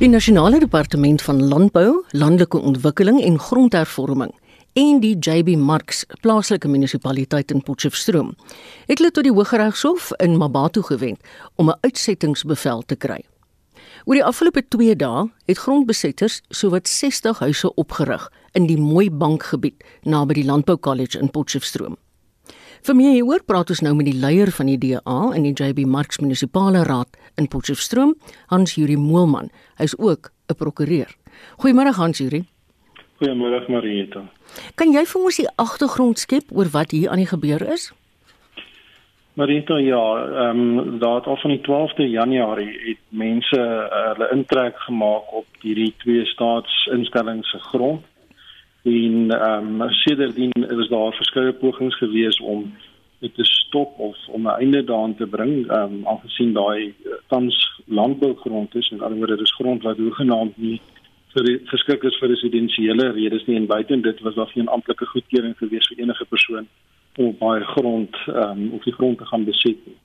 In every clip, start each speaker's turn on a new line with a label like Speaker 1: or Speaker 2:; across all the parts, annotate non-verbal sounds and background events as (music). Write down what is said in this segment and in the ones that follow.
Speaker 1: Die Nasionale Departement van Landbou, Landelike Ontwikkeling en Grondhervorming en die JB Marks plaaslike munisipaliteit in Potchefstroom het hulle tot die Hooggeregshof in Mabatu gewend om 'n uitsettingsbevel te kry. Oor die afgelope 2 dae het grondbesetters sowat 60 huise opgerig in die Mooi Bankgebied naby die Landbou College in Potchefstroom. Vir meer hieroor praat ons nou met die leier van die DA in die JB Marks Munisipale Raad in Potchefstroom, Hans Juri Moelman. Hy's ook 'n prokureur. Goeiemôre Hans Juri.
Speaker 2: Goeiemôre Marieta.
Speaker 1: Kan jy vir ons die agtergrond skep oor wat hier aan die gebeur is?
Speaker 2: Marieta, ja, ehm um, daar af van die 12de Januarie het mense uh, hulle intrek gemaak op hierdie twee staatsinstellings se grond en ehm um, sedertdien is daar verskeie pogings gewees om dit te stop of om 'n einde daaraan te bring ehm um, aangesien daai uh, tans landbougrond is. En alhoewel dit is grond wat hoegenaamd nie vir geskik is vir residensiële redes nie. En buiten dit was daar geen amptelike goedkeuring gewees vir enige persoon om op daai grond ehm um, op die grond te gaan beset nie.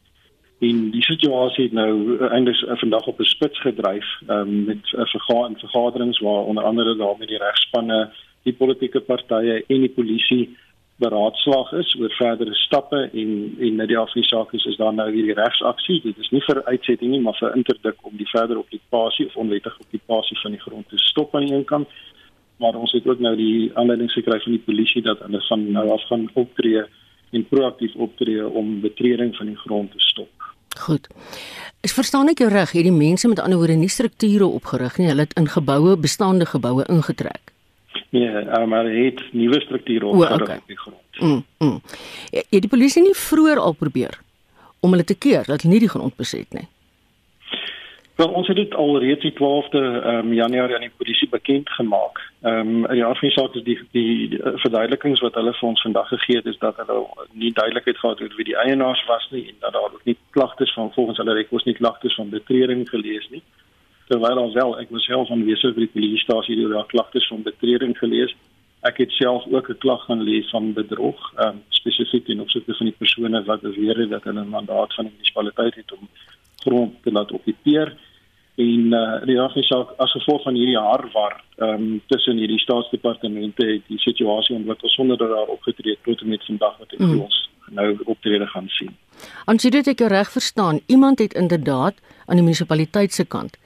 Speaker 2: En die situasie het nou eintlik vandag op 'n spits gedryf um, met 'n vergadering vergaderings waar onder andere daar met die regspanne die politieke partye en die polisie beraadslaag is oor verdere stappe en en net die afsaak is is daar nou hierdie regsaksie dit is nie vir uitsetting nie maar vir interdik om die verdere okupasie of onwettige okupasie van die grond te stop aan die een kant. Maar ons het ook nou die aanleiding gekry van die polisie dat hulle van nou af gaan optree en proaktief optree om betreding van die grond te stop.
Speaker 1: Goed. Ek verstaan ek jou reg, hierdie mense met ander woorde nie strukture opgerig nie, hulle het in geboue, bestaande geboue ingetrek.
Speaker 2: Nee, maar hy het nuwe strukture opgerig okay. op die grond. Mm,
Speaker 1: mm. Ja, het die polisie nie vroeër al probeer om hulle te keer dat hulle nie die grond beset nie?
Speaker 2: Wel, ons het dit al reeds die 12de um, Januarie aan die polisie bekend gemaak. Ehm um, ja, vir saak is die die, die verduidelikings wat hulle vir ons vandag gegee het is dat hulle nie duidelikheid gehad het wie die eienaars was nie en dat daar ook nie klagtes van volgens hulle rekords nie klagtes van betreding gelees nie terwyl ons wel ek was self aanwesig by die polisiestasie deur daar klagtes van betreding gelees. Ek het self ook 'n klag gaan lees van bedrog, um, spesifiek in opsigte van die persone wat beweer het dat hulle 'n mandaat van die munisipaliteit het om grond te laat okupeer en uh, die afsaak as gevolg van hierdie harwar um, tussen hierdie staatsdepartemente het die situasie ontwikkel sonder dat daar opgetree het tot en met vandag wat mm. ons nou optrede gaan sien.
Speaker 1: Ons sê dit ek reg verstaan, iemand het inderdaad aan die munisipaliteit se kant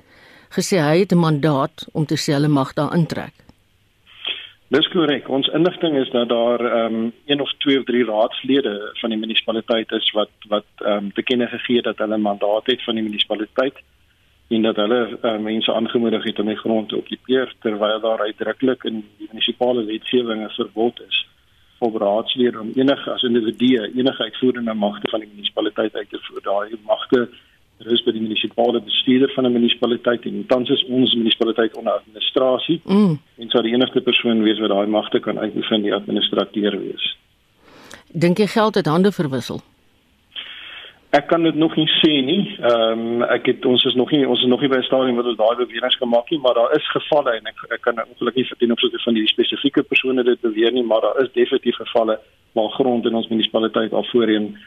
Speaker 1: gesê hy het 'n mandaat om te sê hulle mag daar intrek.
Speaker 2: Dis korrek. Ons inligting is dat daar ehm um, een of twee of drie raadslede van die munisipaliteit is wat wat ehm um, te kenne gegee dat hulle 'n mandaat het van die munisipaliteit en dat hulle uh, mense aangemoedig het om die grond te okupeer terwyl daar uitdruklik in die munisipale wetgewing 'n verbod is op raadslede om enige as individue enige uitvoerende magte van die munisipaliteit uit te voer. Daai magte Is by die munisipale bestuurder van 'n munisipaliteit en tans is ons munisipaliteit onder administrasie. Mm. En sou die enigste persoon wees wat daai magte kan uitoefen die administrateur wees.
Speaker 1: Dink jy geld het hande verwissel?
Speaker 2: Ek kan dit nog nie sê nie. Ehm um, ek het ons is nog nie ons is nog nie by 'n stadium wat ons daai beweringe gemaak het, maar daar is gevalle en ek ek kan ongelukkig nie verteen opsigte van die spesifieke persone dit beweer nie, maar daar is definitief gevalle waar grond in ons munisipaliteit al voorheen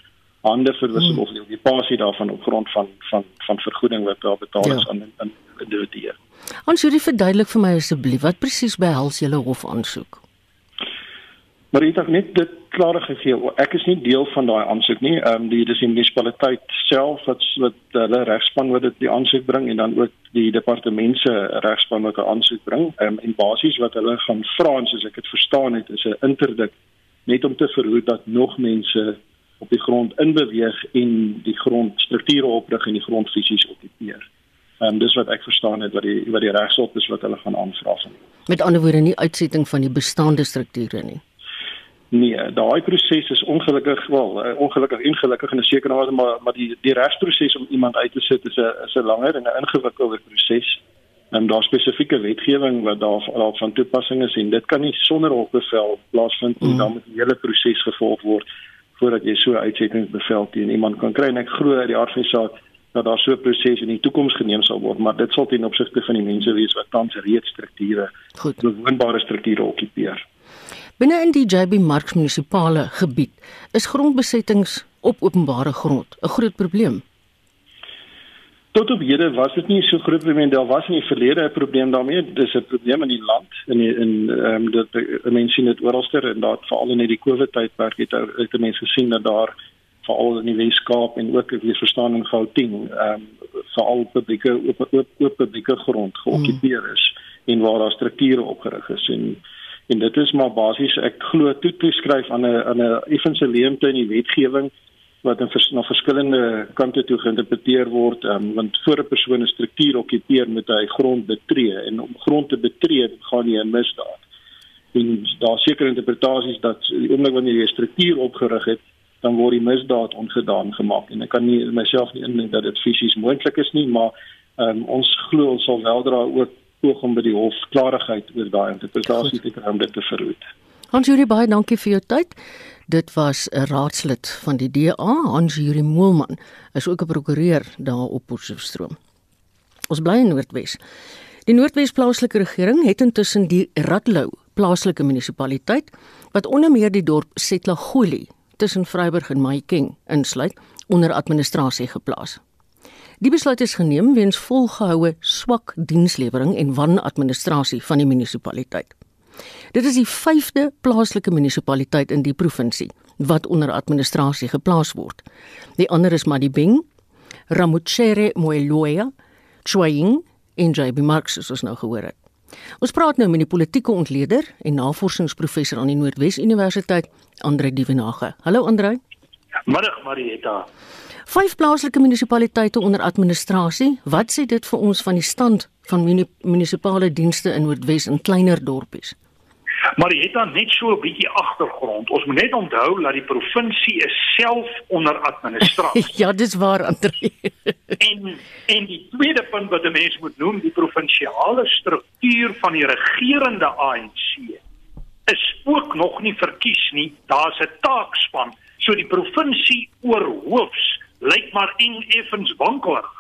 Speaker 2: hande verwissel hmm. of die okupasie daarvan op grond van van van vergoeding wat daar betaal is ja. aan individue.
Speaker 1: Ons dit verduidelik vir my asseblief wat presies behels julle hof aansoek.
Speaker 2: Maar ek het net dit klaar gegee. Ek is nie deel van daai aansoek nie. Ehm um, die dis die munisipaliteit self wat wat hulle regspan wat dit die aansoek bring en dan ook die departement se regspan wat 'n aansoek bring. Ehm um, en basies wat hulle gaan vra soos ek dit verstaan het is 'n interdik net om te verhoed dat nog mense op die grond inbeweeg en die grondstrukture oprig en die grond fisies okupeer. Ehm um, dis wat ek verstaan het wat die wat die regsop is wat hulle gaan aanvra van.
Speaker 1: Met ander woorde nie uitsetting van die bestaande strukture nie.
Speaker 2: Nee, daai proses is ongelukkig wel, uh, ongelukkig en gelukkig in 'n sekere mate maar maar die die regsproses om iemand uit te sit is 'n is 'n langer en 'n ingewikkelder proses. En daar spesifieke wetgewing wat daar al van toepassing is en dit kan nie sonder hofbevel plaasvind nie, mm. dan moet die hele proses gevolg word voordat jy so uitsettingsbevel teen iemand kan kry en ek glo uit die aard van die saak dat daar so 'n proses in die toekoms geneem sal word maar dit sal ten opsigte van die mense wees wat tans reeds strukture goed bewoonbare strukture okupeer.
Speaker 1: Binne in die JB Marks munisipale gebied is grondbesettings op openbare grond 'n groot probleem.
Speaker 2: Tot op hede was dit nie so groot probleem daar was in die verlede 'n probleem daarmee dis 'n probleem in die land in die, in ehm um, dit mense sien dit oralster en daar veral in hierdie Covid tydperk het het mense gesien dat daar veral in die Weskaap en ook weer verstaan in Gauteng ehm um, veral publieke oop oop, oop publieke grond geokkupeer is mm. en waar daar strukture opgerig is en en dit is maar basies ek glo toe toeskryf aan 'n aan 'n effense leemte in die wetgewing wat in vers, na verskillende kante toe geïnterpreteer word um, want voor 'n persoon 'n struktuur okkupeer met hy grond betree en om grond te betree gaan jy 'n misdaad. En daar seker interpretasies dat die oomblik wanneer jy 'n struktuur opgerig het, dan word die misdaad ongedaan gemaak en ek kan nie myself nie indink dat dit fisies moontlik is nie, maar um, ons glo ons sal weldra ook poog om by die hof klarigheid oor daai interpretasie te kry om dit te verhoed.
Speaker 1: Hans Juri baie dankie vir jou tyd. Dit was 'n raadslid van die DA, Hans Juri Moelman, is ook 'n prokureur daar op Potchefstroom. Ons bly in Noordwes. Die Noordwes plaaslike regering het intussen die Radlou plaaslike munisipaliteit wat onder meer die dorp Setlagoli tussen Vryburg en Mahikeng insluit onder administrasie geplaas. Die besluit is geneem weens volgehoue swak dienslewering en wanadministrasie van die munisipaliteit. Dit is die 5de plaaslike munisipaliteit in die provinsie wat onder administrasie geplaas word. Die ander is Madibeng, Ramotshere Moeloya, Chwaying en JB Marks soos ons nou gehoor het. Ons praat nou met die politieke ontleder en navorsingsprofessor aan die Noordwes Universiteit, Andre Dievenage. Hallo Andre.
Speaker 3: Middag Marieta.
Speaker 1: Vyf plaaslike munisipaliteite onder administrasie. Wat sê dit vir ons van die stand van munisipale dienste in Noordwes in kleiner dorpies?
Speaker 3: Maar jy het dan net so 'n bietjie agtergrond. Ons moet net onthou dat die provinsie is self onder administrasie. (laughs)
Speaker 1: ja, dis waar, Andre.
Speaker 3: en en die tweede punt wat 'n mens moet noem, die provinsiale struktuur van die regerende ANC is ook nog nie verkies nie. Daar's 'n taakspan. So die provinsie oorhoofs lyk maar eng effens wankelig.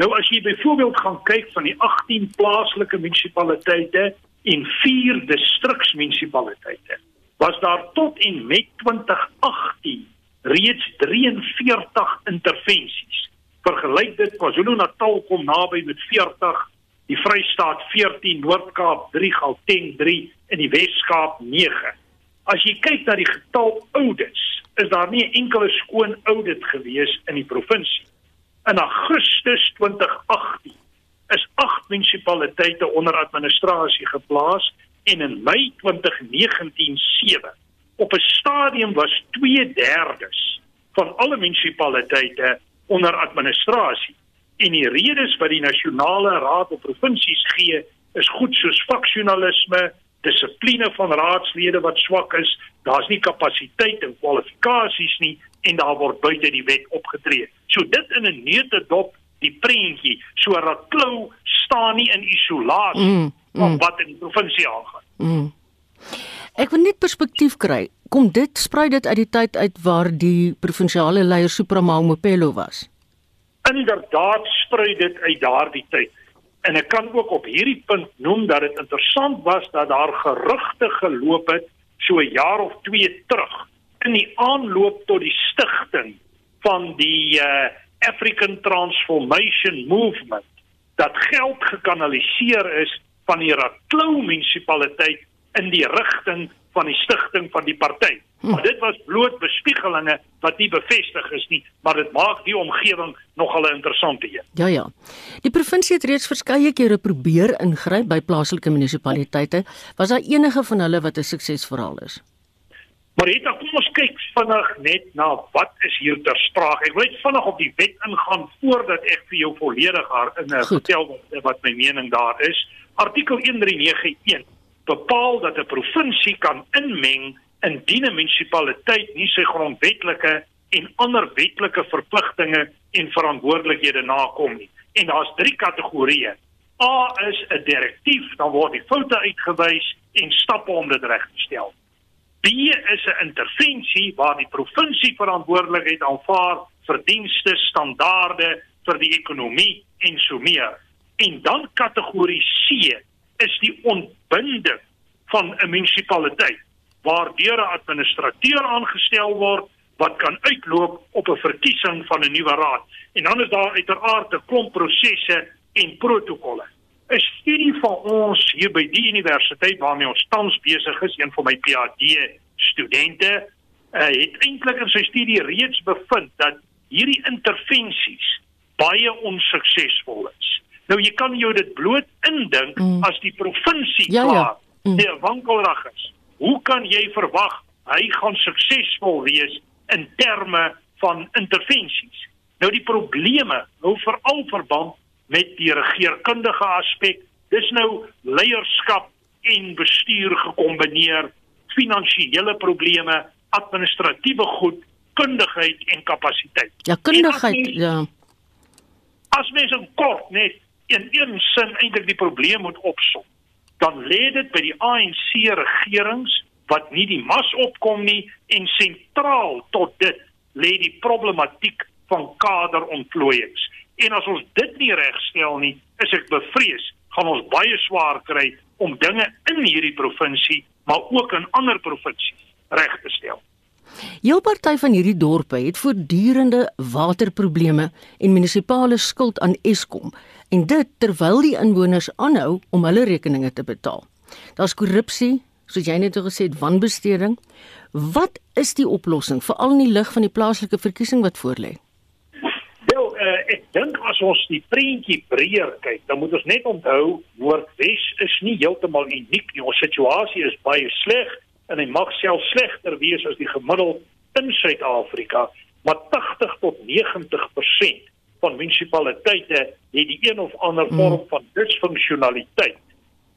Speaker 3: Nou as jy byvoorbeeld gaan kyk van die 18 plaaslike munisipaliteite en vier distriksmunisipaliteite was daar tot en met 2018 reeds 43 intervensies. Vergelyk dit KwaZulu-Natal kom naby met 40, die Vrystaat 14, Noord-Kaap 3, Gauteng 3 en die Wes-Kaap 9. As jy kyk na die getal audits, is daar nie 'n enkele skoon audit gewees in die provinsie. In Augustus 2018 is 8 munisipaliteite onder administrasie geplaas en in Mei 2019 7. Op 'n stadium was 2/3 van alle munisipaliteite onder administrasie. En die redes wat die nasionale raad of provinsies gee is goed soos faksionalisme, dissipline van raadslede wat swak is, daar's nie kapasiteit en kwalifikasies nie en daar word buite die wet opgetree. So dit in 'n neutedop die prentjie sodat klou staan nie in isolasie mm, mm. van wat in die provinsie aangaan. Mm.
Speaker 1: Ek wil net perspektief kry. Kom dit sprei dit uit die tyd uit waar die provinsiale leier Supramau Mopelo was?
Speaker 3: Inderdaad sprei dit uit daardie tyd. En ek kan ook op hierdie punt noem dat dit interessant was dat daar gerugte geloop het so 'n jaar of 2 terug in die aanloop tot die stigting van die uh, African Transformation Movement dat geld gekanaliseer is van die Raklou munisipaliteit in die rigting van die stigting van die party. Hm. Maar dit was bloot bespiegelinge wat nie bevestig is nie, maar dit maak die omgewing nogal 'n interessante een.
Speaker 1: Ja ja. Die provinsie het reeds verskeie kere probeer ingryp by plaaslike munisipaliteite. Was daar enige van hulle wat 'n suksesverhaal is?
Speaker 3: Maar het kom ons kyk vinnig net na wat is hier ter sprake. Ek wil net vinnig op die wet ingaan voordat ek vir jou volledig haar in 'n vertel wat, wat my mening daar is. Artikel 1391 bepaal dat 'n provinsie kan inmeng indien 'n munisipaliteit nie sy grondwetlike en ander wetlike verpligtinge en verantwoordelikhede nakom nie. En daar's drie kategorieë. A is 'n direktief, dan word die foute uitgewys en stappe om dit reg te stel. B is 'n intervensie waar die provinsie verantwoordelikheid aanvaar vir dienste, standaarde vir die ekonomie en so meer. En dan kategorie C is die ontbinding van 'n munisipaliteit waar deur 'n administrateur aangestel word wat kan uitloop op 'n verkiesing van 'n nuwe raad. En dan is daar uiteraard 'n klomp prosesse en protokolle. 'n Studie van ons hier by die universiteit waarmee ons tans besig is, een van my PhD studente, uh, het eintlik in sy studie reeds bevind dat hierdie intervensies baie onsuksesvol is. Nou jy kan jou dit bloot indink mm. as die provinsie ja, klaar ja. mm. die wankelrag is. Hoe kan jy verwag hy gaan suksesvol wees in terme van intervensies. Nou die probleme hou veral verband met die regeringskundige aspek. Dis nou leierskap en bestuur gekombineer, finansiële probleme, administratiewe goed, kundigheid en kapasiteit.
Speaker 1: Ja, kundigheid, ja.
Speaker 3: As mens in kort net in een sin eintlik die probleem moet opsom, dan lê dit by die ANC regerings wat nie die mas opkom nie en sentraal tot dit lê die problematiek van kaderontplooiings. En as ons dit nie regstel nie, is ek bevrees gaan ons baie swaar kry om dinge in hierdie provinsie, maar ook in ander provinsies reg te stel.
Speaker 1: Jou party van hierdie dorpe het voortdurende waterprobleme en munisipale skuld aan Eskom en dit terwyl die inwoners aanhou om hulle rekeninge te betaal. Daar's korrupsie, soos jy net gesê het, wanbesteding. Wat is die oplossing veral in die lig van die plaaslike verkiesing wat voorlê?
Speaker 3: Wel, uh, ek dink as ons die prentjie breër kyk, dan moet ons net onthou Noordwes is nie heeltemal uniek nie. Ons situasie is baie sleg en hy mag self slegter wees as die gemiddeld in Suid-Afrika, maar 80 tot 90% van munisipaliteite het die een of ander vorm mm. van disfunksionaliteit.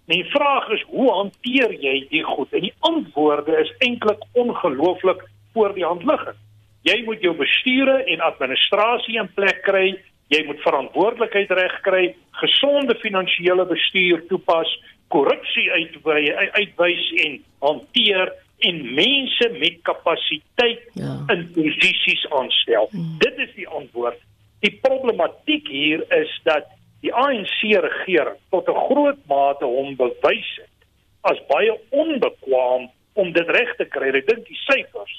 Speaker 3: Die vraag is hoe hanteer jy die goed? En die antwoorde is eintlik ongelooflik voor die hand liggend. Jy moet jou bestuure en administrasie in plek kry, jy moet verantwoordelikheid regkry, gesonde finansiële bestuur toepas, korrupsie uitwy uitwys en hanteer en mense met kapasiteit ja. in posisies aanstel. Hmm. Dit is die antwoord. Die problematiek hier is dat die ANC regering tot 'n groot mate hom bewys het as baie onbekwaam om dit reg te kry. Ek dink die syfers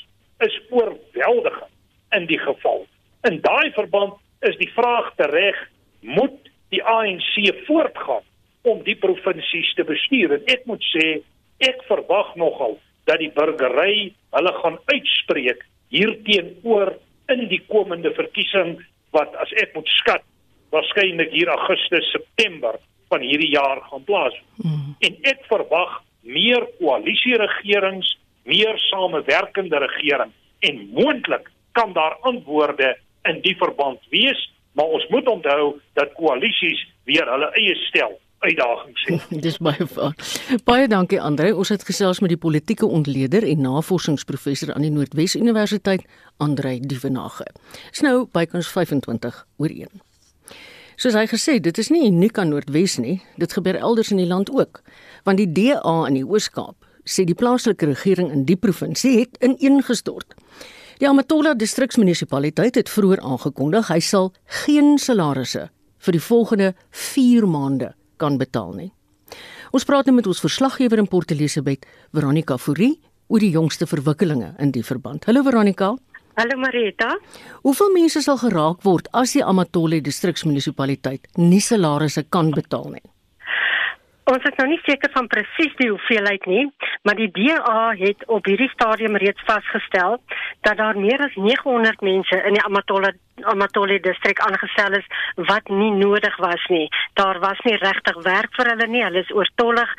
Speaker 3: is oorweldigend in die geval. In daai verband is die vraag tereg, moet die ANC voortgaan om die provinsies te bestuur? En ek moet sê, ek verwag nogal dat die burgery hulle gaan uitspreek hierteenoor in die komende verkiesing wat as ek moet skat waarskynlik hier Augustus September van hierdie jaar gaan plaasvind. Mm. En ek verwag meer koalisieregerings, meer samewerkende regering en moontlik kan daar antwoorde in die verband wees, maar ons moet onthou dat koalisies weer hulle eie stel uitdagings het. (laughs)
Speaker 1: Dis baie vaar. Baie dankie Andre. Ons het gesels met die politieke ontleder en navorsingsprofessor aan die Noordwes Universiteit, Andre Dievenage. Dis nou bykans 25 oor 1. Soos hy gesê, dit is nie uniek aan Noordwes nie, dit gebeur elders in die land ook. Want die DA in die Oos-Kaap sê die plaaslike regering in die provinsie het ineengestort. Die Amatola distriksmunisipaliteit het vroeër aangekondig hy sal geen salarisse vir die volgende 4 maande kan betaal nie. Ons praat nou met ons verslaggewer in Port Elizabeth, Veronica Fourie, oor die jongste verwikkelinge in die verband. Hallo Veronica.
Speaker 4: Hallo Marita.
Speaker 1: Hoeveel mense sal geraak word as die Amatole distriksmunisipaliteit nie salarisse kan betaal nie?
Speaker 4: Ons is nou nie seker van presies die hoeveelheid nie, maar die DA het op hierdie stadium reeds vasgestel dat daar meer as 900 mense in die Amatole Amatole distrik aangestel is wat nie nodig was nie. Daar was nie regtig werk vir hulle nie. Hulle is oortollig.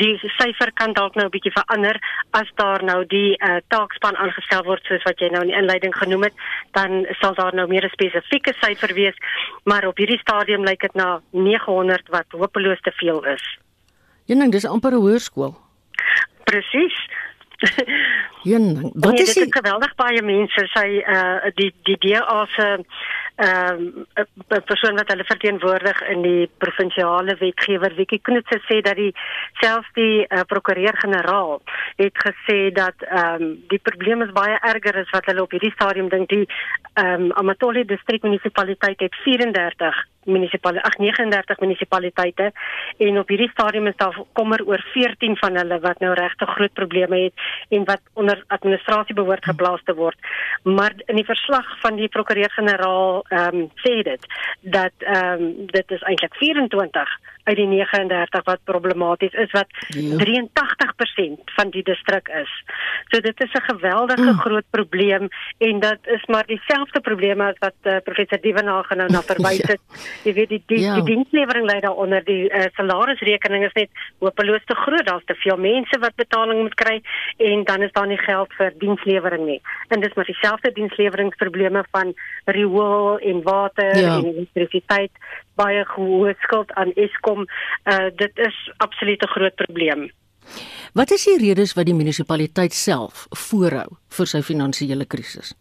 Speaker 4: Die syfer kan dalk nou 'n bietjie verander as daar nou die uh, taakspan aangestel word soos wat jy nou in die inleiding genoem het, dan sal daar nou meer 'n spesifieke syfer wees, maar op hierdie stadium lyk dit na 900 wat hopeloos te veel is.
Speaker 1: Ja, nee, dis amper 'n hoërskool.
Speaker 4: Presies.
Speaker 1: Ja, wat nee, is
Speaker 4: dit? Geweldig baie mense sê uh die die DA se ehm um, persoon wat hulle verteenwoordig in die provinsiale wetgewer Wiekie Knoetse sê dat die selfs die uh, prokureur-generaal het gesê dat ehm um, die probleem is baie erger as wat hulle op hierdie stadium dink die ehm um, Amatoli distrik munisipaliteit het 34 munisipale ag 39 munisipaliteite en op hierdie stadium is daar kommer oor 14 van hulle wat nou regtig groot probleme het en wat onder administrasie behoort geplaas te word. Maar in die verslag van die prokureur-generaal ehm um, sê dit dat ehm um, dit is eintlik 24 uit die 39 wat problematies is wat ja. 83% van die distrik is. So dit is 'n geweldige mm. groot probleem en dat is maar dieselfde probleme as wat uh, professor Dievenage nou na verwys (laughs) ja. het. Ja. Jy weet die die, ja. die dienslewering lê daaronder die uh, salarisrekening is net hopeloos te groot. Daar's te veel mense wat betaling moet kry en dan is daar nie geld vir dienslewering nie. En dis maar dieselfde diensleweringsprobleme van riool en water ja. en elektrisiteit baie hoë skuld aan Eskom. Uh dit is absoluut 'n groot probleem.
Speaker 1: Wat is die redes wat die munisipaliteit self voorhou vir sy finansiële krisis?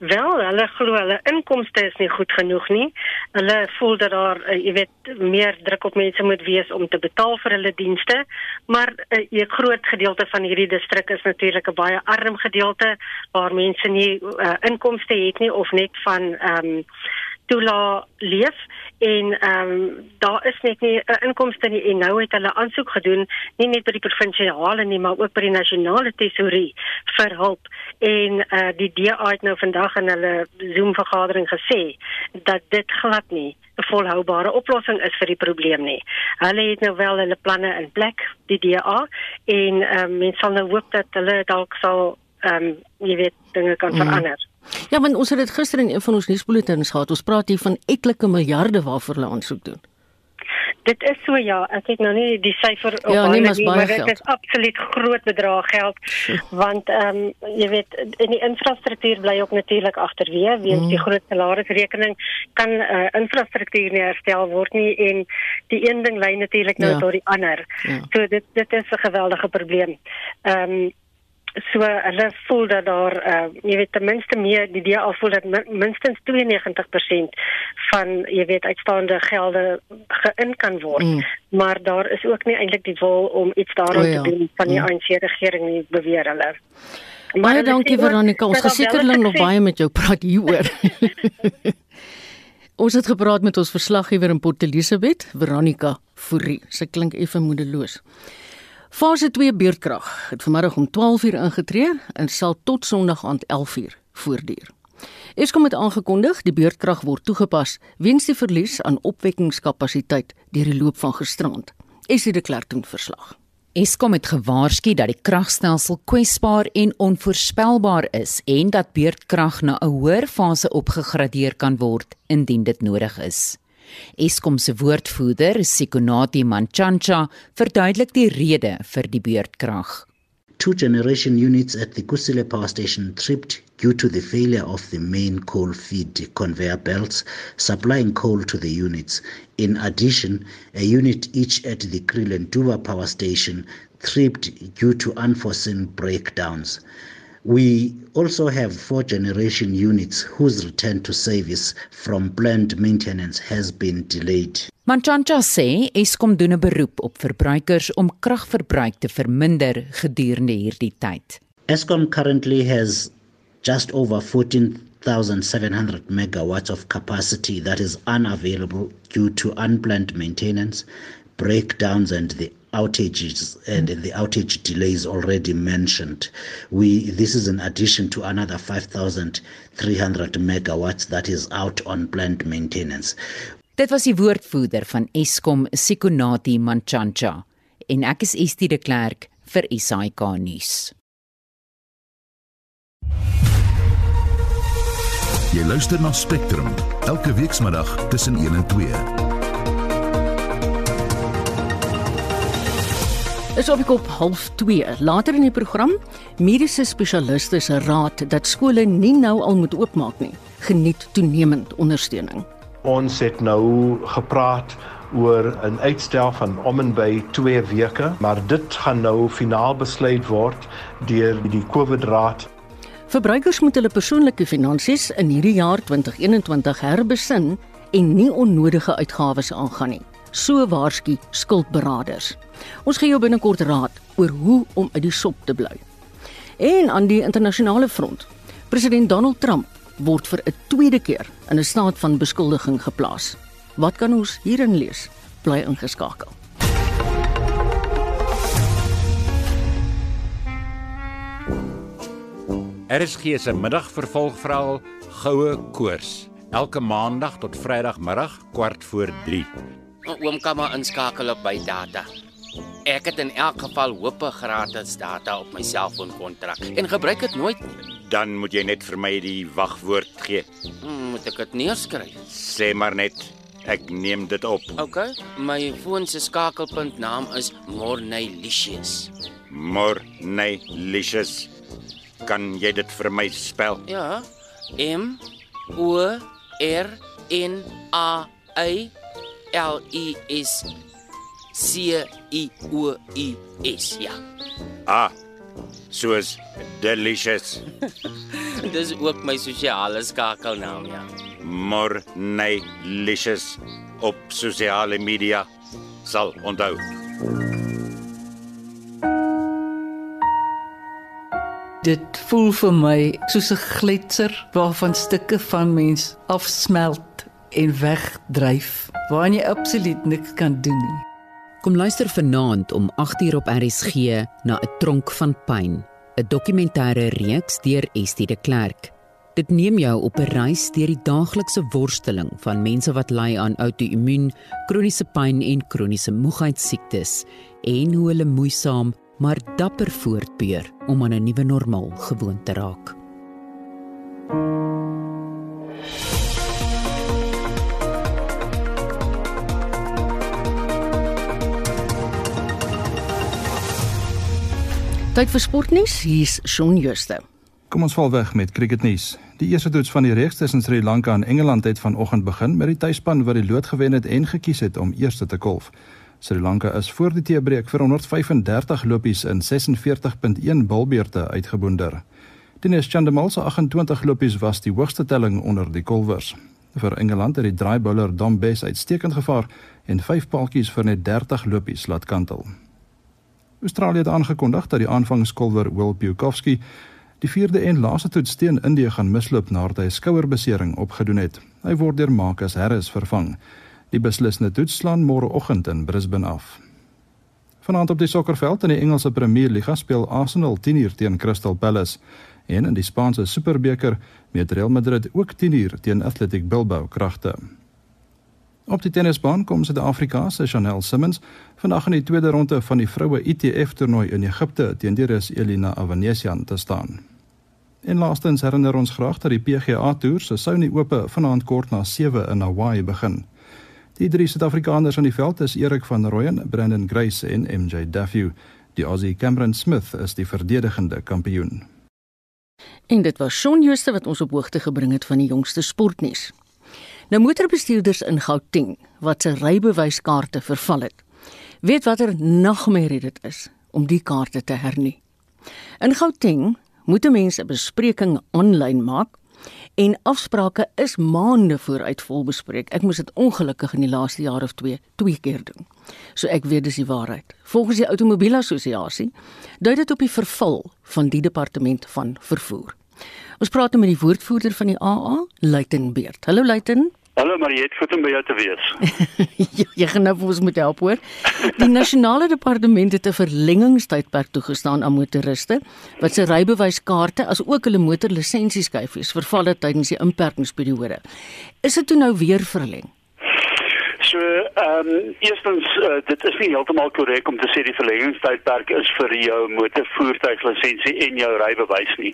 Speaker 4: Wel, hulle glo hulle inkomste is nie goed genoeg nie. Hulle voel dat daar, uh, jy weet, meer druk op mense moet wees om te betaal vir hulle dienste, maar 'n uh, groot gedeelte van hierdie distrik is natuurlik 'n baie arm gedeelte waar mense nie uh, inkomste het nie of net van ehm um, toela leef en ehm um, daar is net nie 'n inkomste nie en nou het hulle aansoek gedoen nie net by die provinsiale nie maar ook by die nasionale tesourie vir hulp en uh, die DA het nou vandag in hulle Zoom vergadering gesê dat dit glad nie 'n volhoubare oplossing is vir die probleem nie. Hulle het nou wel hulle planne in plek die DA en ehm um, mense sal nou hoop dat hulle dalk sal ehm um, jy weet dinge kan mm. verander.
Speaker 1: Ja, want ons het dit gister in een van ons nuusbulletins gehad. Ons praat hier van etlike miljarde waarvoor hulle aansoek doen.
Speaker 4: Dit is so ja, ek het nou nie die syfer
Speaker 1: op ja, nee, nie, maar dit
Speaker 4: is absoluut groot bedrag geld want ehm um, jy weet in die infrastruktuur bly ook natuurlik agterweë weens mm. die groot salarisrekening kan uh, infrastruktuur nie herstel word nie en die een ding lei natuurlik nou ja. tot die ander. Ja. So dit dit is 'n geweldige probleem. Ehm um, so hulle voel dat daar uh, jy weet ten minste meer die DA voel dat minstens 92% van jy weet uitstaande gelde geïn kan word mm. maar daar is ook nie eintlik die wil om iets daaraan oh, ja. te doen van die mm. ANC regering nie beweer hulle
Speaker 1: Baie dankie Veronica ons gesekerlik nog baie met jou praat hieroor (laughs) Ons het gepraat met ons verslaggewer in Port Elizabeth Veronica Fourie sy klink effe moedeloos Fase 2 beurtkrag het vanmiddag om 12:00 ingetree en sal tot Sondag aand 11:00 voortduur. Eskom het aangekondig die beurtkrag word toegepas weens die verlies aan opwekkingskapasiteit deur die loop van gisterand. Esie de Klerk doen verslag.
Speaker 5: Eskom het gewaarsku dat die kragstelsel kwesbaar en onvoorspelbaar is en dat beurtkrag na 'n hoër fase opgegradeer kan word indien dit nodig is. Eskom se woordvoerder, Sikonati Manchancha, verduidelik die rede vir die beurtkrag.
Speaker 6: Two generation units at the Kusile power station tripped due to the failure of the main coal feed conveyor belts supplying coal to the units. In addition, a unit each at the Krilentuva power station tripped due to unforeseen breakdowns. We also have four generation units whose return to service from planned maintenance has been delayed.
Speaker 5: Manchancha sê Eskom doen 'n beroep op verbruikers om kragverbruik te verminder gedurende hierdie tyd.
Speaker 6: Eskom currently has just over 14,700 megawatts of capacity that is unavailable due to unplanned maintenance, breakdowns and the outages and the outage delays already mentioned. We this is in addition to another 5300 megawatts that is out on planned maintenance.
Speaker 5: Dit was die woordvoerder van Eskom Sikonati Manchancha en ek is Estie de Klerk vir SAK nuus.
Speaker 7: Jy luister na Spectrum elke weekmiddag tussen 1 en 2.
Speaker 1: Is op die kop half 2. Later in die program, mediese spesialiste se raad dat skole nie nou al moet oopmaak nie, geniet toenemend ondersteuning.
Speaker 8: Ons het nou gepraat oor 'n uitstel van om en by 2 weke, maar dit gaan nou finaal besluit word deur die COVID-raad.
Speaker 1: Verbruikers moet hulle persoonlike finansies in hierdie jaar 2021 herbesin en nie onnodige uitgawes aangaan nie so waarsku skuldberaders. Ons gee jou binnekort raad oor hoe om uit die sop te bly. En aan die internasionale front, president Donald Trump word vir 'n tweede keer in 'n staat van beskuldiging geplaas. Wat kan ons hierin lees? Bly ingeskakel.
Speaker 9: RSG se middagvervolgverhaal Goue Koors elke maandag tot Vrydagmiddag kwart voor 3.
Speaker 10: Oom kan maar inskakel op by data. Ek het in elk geval hoop gratis data op my selfoonkontrak en gebruik dit nooit.
Speaker 9: Dan moet jy net vir my die wagwoord gee.
Speaker 10: Hmm, moet ek dit neerskryf?
Speaker 9: Sê maar net ek neem dit op.
Speaker 10: OK. My foon se skakelpunt naam is Mornelicious.
Speaker 9: Mornelicious. Kan jy dit vir my spel?
Speaker 10: Ja. M O R N A Y L I S C I O U S. Ja.
Speaker 9: Ah. Soos delicious. (laughs)
Speaker 10: Dis ook my sosiale skakelnaam, ja.
Speaker 9: Mornelicious op sosiale media sal onthou.
Speaker 11: Dit voel vir my soos 'n gletser waarvan stukke van mens afsmelt en wegdryf, waarin jy absoluut niks kan doen nie.
Speaker 5: Kom luister vanaand om 8uur op RSG na 'n tronk van pyn, 'n dokumentêre reeks deur Estie de Klerk. Dit neem jou op 'n reis deur die daaglikse worsteling van mense wat ly aan outoimmuun, kroniese pyn en kroniese moegheidsiektes en hoe hulle moeisaam maar dapper voortbeur om aan 'n nuwe normaal gewoon te raak.
Speaker 1: Tyd vir sportnuus. Hier's Shaun Jooste.
Speaker 12: Kom ons val weg met cricketnuus. Die eerste toets van die reeks tussen Sri Lanka en Engeland het vanoggend begin met die tuisspan wat die lood gewen het en gekies het om eerste te kolf. Sri Lanka is voor die teebreek vir 135 lopies in 46.1 bilbeurte uitgeboonder. Dinesh Chandimal se 28 lopies was die hoogste telling onder die kolwers. Vir Engeland het die draaibouler Dom Bess uitstekend gevaar en vyf paaltjies vir net 30 lopies laat kantel. Australië het aangekondig dat die aanvangskolwer Will Pukowski die vierde en laaste toets teen Indië gaan misloop nadat hy skouerbesering opgedoen het. Hy word deur Marcus Harris vervang. Die beslissende toets slaan môreoggend in Brisbane af. Vanaand op die sokkerveld in die Engelse Premier Liga speel Arsenal 10uur teen Crystal Palace en in die Spaanse Superbeker meet Real Madrid ook 10uur teen Athletic Bilbao kragte. Op die tennisbaan kom Suid-Afrika se Chanel Simmons vandag in die tweede ronde van die vroue ITF toernooi in Egipte teen die Rus Elina Avanesian te staan. En laastens herinner ons graag dat die PGA Tour se Sony Ope vanaand kort na 7 in Hawaii begin. Die drie Suid-Afrikaners aan die veld is Erik van Rooyen, Brandon Grace en MJ Duffy. Die Aussie Cameron Smith is die verdedigende kampioen.
Speaker 1: En dit was Shaun Jooste wat ons op hoogte gebring het van die jongste sportnuus. Nou motorbestuurders in Gauteng wat se rybewyskaarte verval het. Weet watter nagmerrie dit is om die kaarte te hernie. In Gauteng moet mense 'n bespreking aanlyn maak en afsprake is maande vooruit volbespreek. Ek moes dit ongelukkig in die laaste jaar of 2 twee keer doen. So ek weet dis die waarheid. Volgens die Automobielassosiasie dui dit op die verval van die departement van vervoer. Ons praat nou met die woordvoerder van die AA, Luiten Beerd. Hallo Luiten.
Speaker 13: Hallo Mariet, goed om by jou te wees. (laughs)
Speaker 1: jy, jy gaan nou vir ons moet help hoor. Die nasionale departement het 'n verlengingstydperk toegestaan aan motoriste wat se rybewyskaarte as ook hulle motorlisensieskyfies verval het tydens die inperkingsperiode. Is dit toe nou weer verleng?
Speaker 13: So, ehm um, eerstens uh, dit is nie heeltemal korrek om te sê die verlengingstydperk is vir jou motorvoertuiglisensie en jou rybewys nie.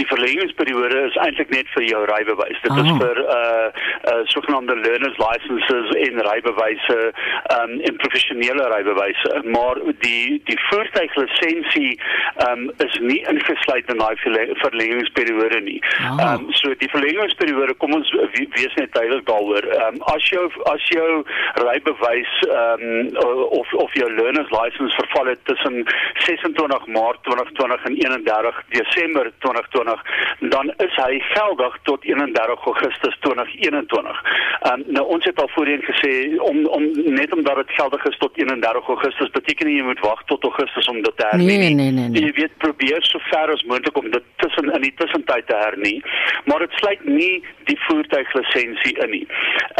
Speaker 13: Die verlengingsperiode is eintlik net vir jou rybewys. Dit oh. is vir uh, uh sogenaamde learners licenses en rybewyse ehm um, en professionele rybewyse, maar die die voertuiglisensie ehm um, is nie ingesluit in daai verlengingsperiode nie. Ehm oh. um, so die verlengingsperiode kom ons wees net duidelik daaroor. Ehm um, as jou as jou rybewys ehm um, of of jou learner's license verval het tussen 26 Maart 2020 en 31 Desember 2020, dan is hy geldig tot 31 Augustus 2021. Ehm um, nou ons het al voorheen gesê om om net omdat dit geldig is tot 31 Augustus beteken nie jy moet wag tot Augustus om dit te hernie.
Speaker 1: Nee, nee, nee, nee.
Speaker 13: Jy weet probeer so ver as moontlik om dit tussen in die tussentyd te hernie, maar dit sluit nie die voertuiglisensie in nie.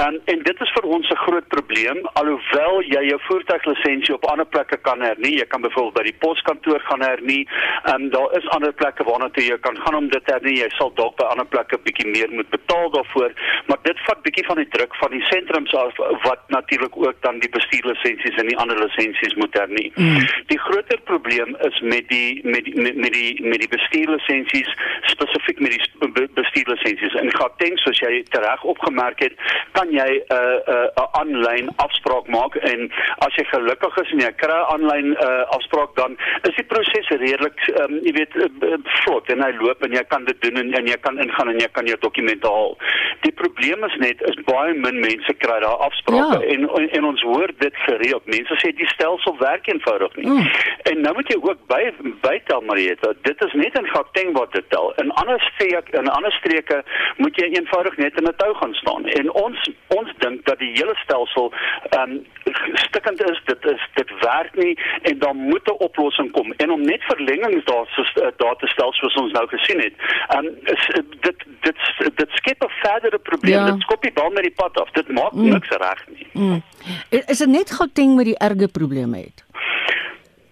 Speaker 13: Um, en dit is vir ons 'n groot probleem alhoewel jy jou voertuiglisensie op ander plekke kan hernie. Jy kan byvoorbeeld by die poskantoor gaan hernie. Ehm um, daar is ander plekke waarna toe jy kan gaan om dit te hernie. Jy sal dalk by ander plekke bietjie meer moet betaal daarvoor, maar dit vat bietjie van die druk van die sentrums af wat natuurlik ook dan die bestuurlisensies en die ander lisensies moet hernie. Mm. Die groter probleem is met die met die met, met die met die bestuurlisensies spesifiek met die bestuurlisensies. En Gauteng soos jy reg opgemerk het, kan jy 'n uh, 'n uh, 'n aanlyn afspraak maak en as jy gelukkig is en jy kry 'n aanlyn uh, afspraak dan is die proses redelik um, jy weet uh, vlot en hy loop en jy kan dit doen en, en jy kan ingaan en jy kan jou dokumente haal. Die probleem is net is baie min mense kry daai afsprake ja. en, en en ons hoor dit gereeld. Mense sê die stelsel werk eenvoudig nie. Mm. En nou moet jy ook by bytel Marieta, dit is net in Gauteng wat dit tel. In ander streke in ander streke moet jy eenvoudig net in 'n tou gaan staan. En ons ons dink dat die hele stelsel ehm um, stikkend is. Dit is dit werk nie en dan moet 'n oplossing kom. En om net verlengings daar so eh, daar te stel soos ons nou gesien het. Um, is dit dit dit skep 'n verdere probleem. Ja. Dit skop die bal met die pad af. Dit maak mm. niks reg nie. Mm.
Speaker 1: Is dit net Gauteng met die erge probleme het?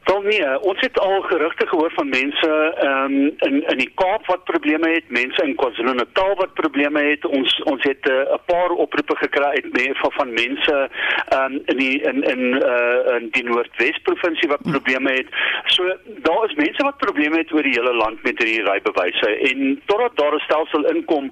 Speaker 13: Wel nee, ons het al gerugte gehoor van mense um, in in die Kaap wat probleme het, mense in KwaZulu-Natal wat probleme het. Ons ons het eh, 'n uh, paar oproepe gekry uit van van mense um, in die in in uh, in die Noordwes provinsie wat probleme het. So daar is mense wat probleme het oor die hele land met hierdie rybewyse en totdat daar 'n stelsel inkom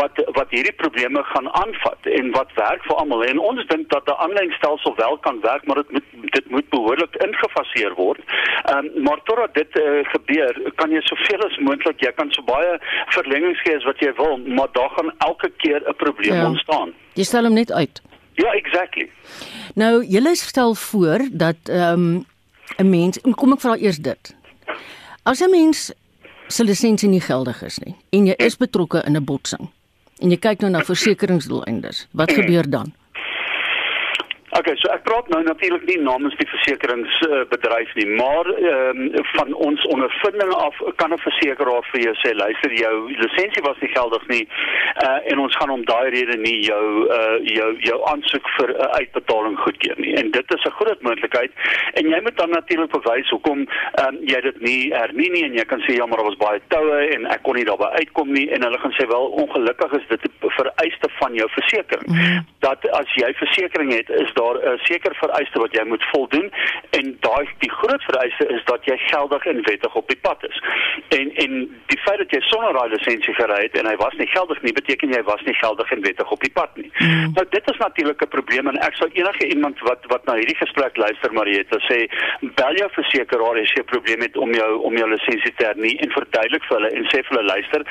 Speaker 13: wat wat hierdie probleme gaan aanvat en wat werk vir almal. En ons dink dat 'n aanlyn stelsel wel kan werk, maar dit moet dit moet behoorlik ingefaseer word word. Ehm um, maar totdat dit uh, gebeur, kan jy soveel as moontlik, jy kan so baie verlengings gee as wat jy wil, maar daar gaan elke keer 'n probleem ja. ontstaan.
Speaker 1: Jy stel hom net uit.
Speaker 13: Ja, exactly.
Speaker 1: Nou, julle stel voor dat ehm um, 'n mens, kom ek vra eers dit. As 'n mens se lisensie nie geldig is nie en jy is betrokke in 'n botsing en jy kyk nou na versekeringsdoeleindes, wat (clears throat) gebeur dan?
Speaker 13: Okay, so ek praat nou natuurlik nie namens die versekeringsbedryf nie, maar ehm um, van ons ondervinding af kan 'n versekeraar vir jou sê, luister, jou lisensie was nie geldig nie uh, en ons gaan om daai rede nie jou uh, jou jou aansoek vir 'n uh, uitbetaling goedkeur nie. En dit is 'n groot moontlikheid en jy moet dan natuurlik bewys hoekom um, jy dit nie hernie nie en jy kan sê ja, maar daar was baie toue en ek kon nie daarby uitkom nie en hulle gaan sê wel ongelukkig is dit vereiste van jou versekering. Mm. Dat as jy versekerings het, is daar 'n sekere vereiste wat jy moet voldoen en daai die groot vereiste is dat jy geldig en wettig op die pad is. En en die feit dat jy sonder daai lisensie gery het en hy was nie geldig nie beteken jy was nie geldig en wettig op die pad nie. Mm. Nou dit is natuurlik 'n probleem en ek sou enige iemand wat wat na hierdie gesprek luister Marieta sê bel jou versekeraar as jy 'n probleem het om jou om jou lisensie te hernie en verduidelik vir hulle en sê vir hulle luister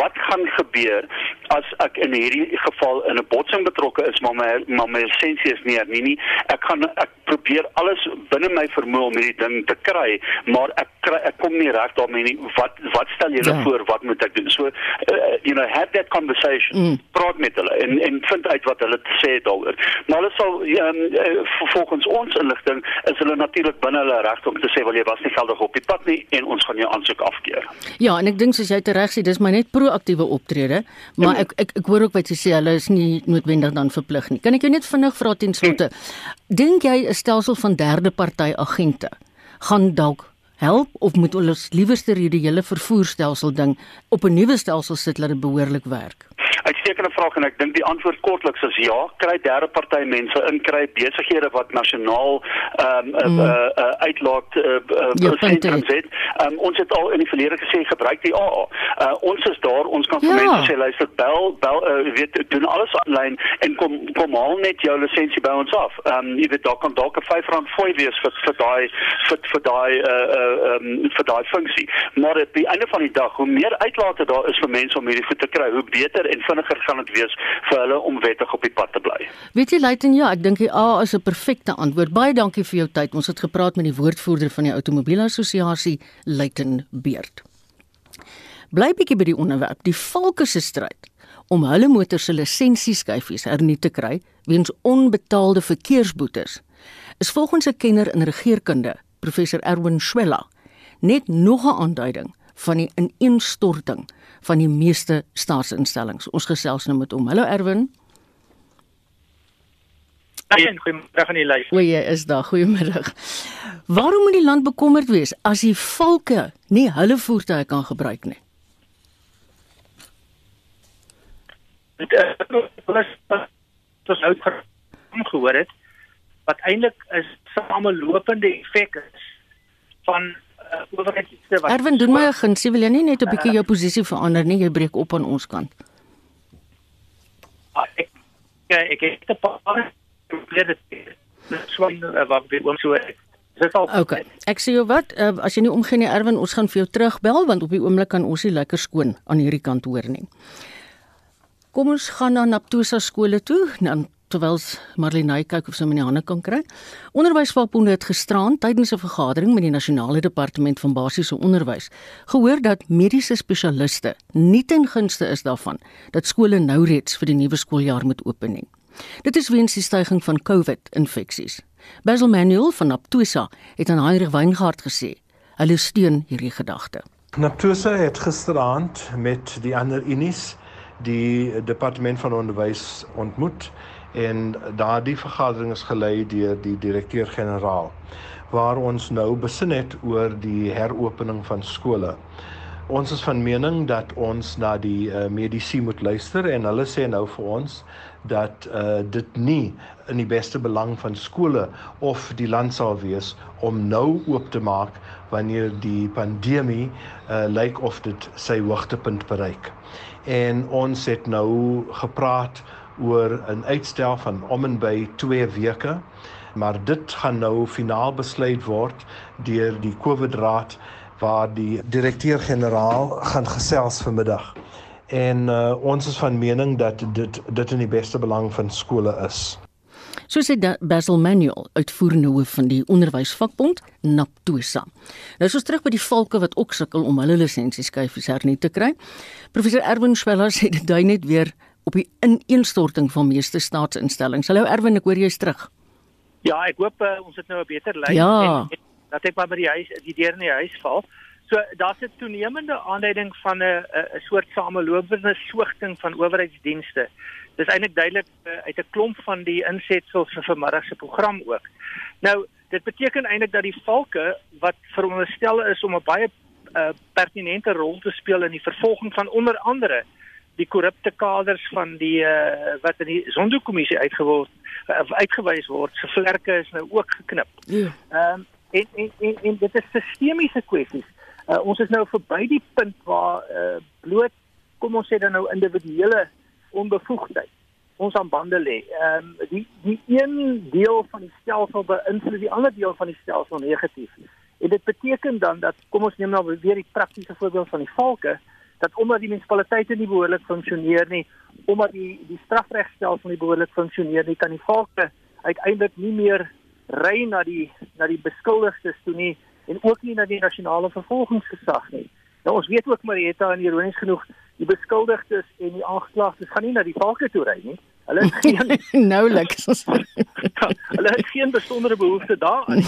Speaker 13: wat gaan gebeur as ek in hierdie geval in 'n botsing betrokke is maar my maar my lisensie is nie hernie nie. Ek gaan ek probeer alles binne my vermoë om hierdie ding te kry, maar ek kry ek kom nie reg daarmee nie. Wat wat stel julle ja. voor? Wat moet ek doen? So uh, you know, have that conversation. Mm. Praat met hulle en en vind uit wat hulle te sê daaroor. Maar hulle sal um, volgens ons inligting is hulle natuurlik binne hulle reg om te sê wel jy was nie geldig op die pad nie en ons gaan jou aansoek afkeer.
Speaker 1: Ja, en ek dink soos jy reg sê, dis maar net proaktiewe optrede, maar ja, ek, ek ek hoor ook wat jy sê hulle is nie noodwendig dan verplig nie. Kan ek jou net vinnig vra ten slotte? Dink jy 'n stelsel van derde party agente gaan dalk help of moet ons liewerste hierdie hele vervoerstelsel ding op 'n nuwe stelsel sit dat dit behoorlik werk?
Speaker 13: uitstekende vraag en ek dink die antwoord kortliks is ja, kry derde party mense in kry besighede wat nasionaal ehm um, mm. uh, uh, uitlaat uh, uh, sentrums het. Um, ons het al in die verlede gesê gebruik die AA. Uh, ons is daar, ons kan vir ja. mense sê luister bel bel uh, weet doen alles aanlyn en kom kom haal net jou lisensie by ons af. Ehm um, jy weet daar kan dalk 'n R5 fooi wees vir vir daai vir vir daai uh uh um, vir daai funksie. Maar op die einde van die dag, hoe meer uitlate daar is vir mense om hierdie goed te kry, hoe beter en vinniger gaan dit wees vir hulle om wettig op die pad te bly.
Speaker 1: Weet jy Luiten ja, ek dink die A is 'n perfekte antwoord. Baie dankie vir jou tyd. Ons het gepraat met die woordvoerder van die Outomobielassosiasie, Luiten Beerd. Bly bietjie by die onderwerp, die valke se stryd om hulle motor se lisensieskyfies hernie te kry weens onbetaalde verkeersboetes. Is volgens 'n kenner in regeringskunde, professor Erwin Schwella, net nog 'n aanduiding van die ineenstorting van die meeste staatsinstellings. Ons gesels nou met hom. Hallo Erwin.
Speaker 14: Ja, goeiemôre aan die lys.
Speaker 1: O, jy is daar. Goeiemiddag. Waarom moet die land bekommerd wees as die valke nie hulle voertuie kan gebruik nie?
Speaker 14: Dit is wat nou gehoor het wat eintlik 'n samelopende effek is van uh, owerheidste wat
Speaker 1: Erwin doen my 'n guns, wil jy nie net 'n bietjie jou posisie verander nie, jy breek op aan ons kant.
Speaker 14: Ah, ek ek ek het 'n paar probeer dit swyn wat weet oom so Dis al.
Speaker 1: Okay. Ek sê jou wat, uh, as jy nie omgee nie Erwin, ons gaan vir jou terugbel want op die oomblik kan ons nie lekker skoon aan hierdie kant hoor nie. Kom ons gaan na Naptosa skole toe, dan terwyl Marlene kyk of sy my in die hande kan kry. Onderwysvakbonde het gisterand tydens 'n vergadering met die Nasionale Departement van Basiese Onderwys gehoor dat mediese spesialiste nie ten gunste is daarvan dat skole nou reeds vir die nuwe skooljaar moet open nie. Dit is weens die stygings van COVID-infeksies. Basil Manuel van Aptosa het aan Heinrich Weingart gesê, hulle steun hierdie gedagte.
Speaker 8: Aptosa het gisteraand met die ander unies die departement van onderwys ontmoet en daardie vergadering is gelei deur die direkteur-generaal waar ons nou besin het oor die heropening van skole. Ons is van mening dat ons na die uh, medisy moet luister en hulle sê nou vir ons dat uh, dit nie in die beste belang van skole of die land sal wees om nou oop te maak wanneer die pandemie uh, lyk of dit sy hoogtepunt bereik. En ons het nou gepraat oor 'n uitstel van om en by 2 weke maar dit gaan nou finaal besluit word deur die COVID-raad waar die direkteur-generaal gaan gesels vanmiddag. En uh, ons is van mening dat dit dit in die beste belang van skole is.
Speaker 1: So sê Basil Manuel, uitvoerende hoof van die onderwysvakbond Naptosa. Nou is ons terug by die valke wat ook sukkel om hulle lisensieskyfies hernie te kry. Professor Erwin Schwella sê dit dui net weer op die ineenstorting van meeste staatsinstellings. Hallo Erwin, ek hoor jy's terug.
Speaker 14: Ja, ek hoop uh, ons het nou 'n beter lyn
Speaker 1: ja.
Speaker 14: en, en dat ek maar by die huis die deur in die huis val. So daar's 'n toenemende aanduiding van 'n 'n soort samelopende swigting van owerheidsdienste. Dis eintlik duidelik uh, uit 'n klomp van die insetsels vir vanmiddag se program ook. Nou, dit beteken eintlik dat die valke wat veronderstel is om 'n baie uh, pertinente rol te speel in die vervolging van onder andere die korrupte kaders van die uh, wat in die Zondo-kommissie uitgeword uh, uitgewys word, se vlerke is nou ook geknip.
Speaker 1: Ja.
Speaker 14: Ehm um, en, en en en dit is sistemiese kwessies. Uh, ons is nou verby die punt waar uh, bloot kom ons sê dan nou individuele onbevoegdheid ons aan bande lê. Ehm um, die die een deel van die stelsel beïnvloed die ander deel van die stelsel negatief. En dit beteken dan dat kom ons neem nou weer die praktiese voorbeeld van die valke dat omdat die munisipaliteite nie behoorlik funksioneer nie, omdat die die strafregstelsel nie behoorlik funksioneer nie, kan die valke uiteindelik nie meer ry na die na die beskuldigdes toe nie en ook nie na die nasionale vervolgingsgesag nie. Nou ons weet ook Marietta en ironies genoeg, die beskuldigdes en die aangeklaagdes gaan nie na die valke toe ry nie. Hulle het geen (laughs)
Speaker 1: nouliks. (laughs)
Speaker 14: hulle het geen besondere behoefte daaraan.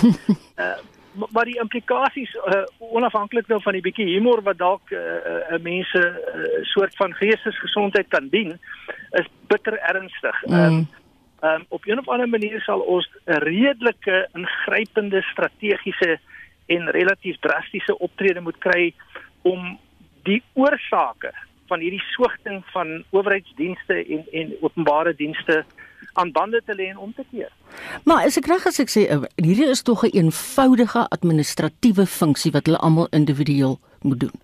Speaker 14: Uh, (laughs) maar die implikasies uh, onafhanklik nou van die bietjie humor wat dalk 'n uh, uh, mense uh, soort van geestesgesondheid kan dien is bitter ernstig. Mm. Um, um, op 'n of ander manier sal ons 'n redelike ingrypende strategiese en relatief drastiese optrede moet kry om die oorsake van hierdie swigting van owerheidsdienste en en openbare dienste aan bande te lê en om te keer.
Speaker 1: Maar as ek reg as ek sê hierdie is tog 'n een eenvoudige administratiewe funksie wat hulle almal individueel moet doen.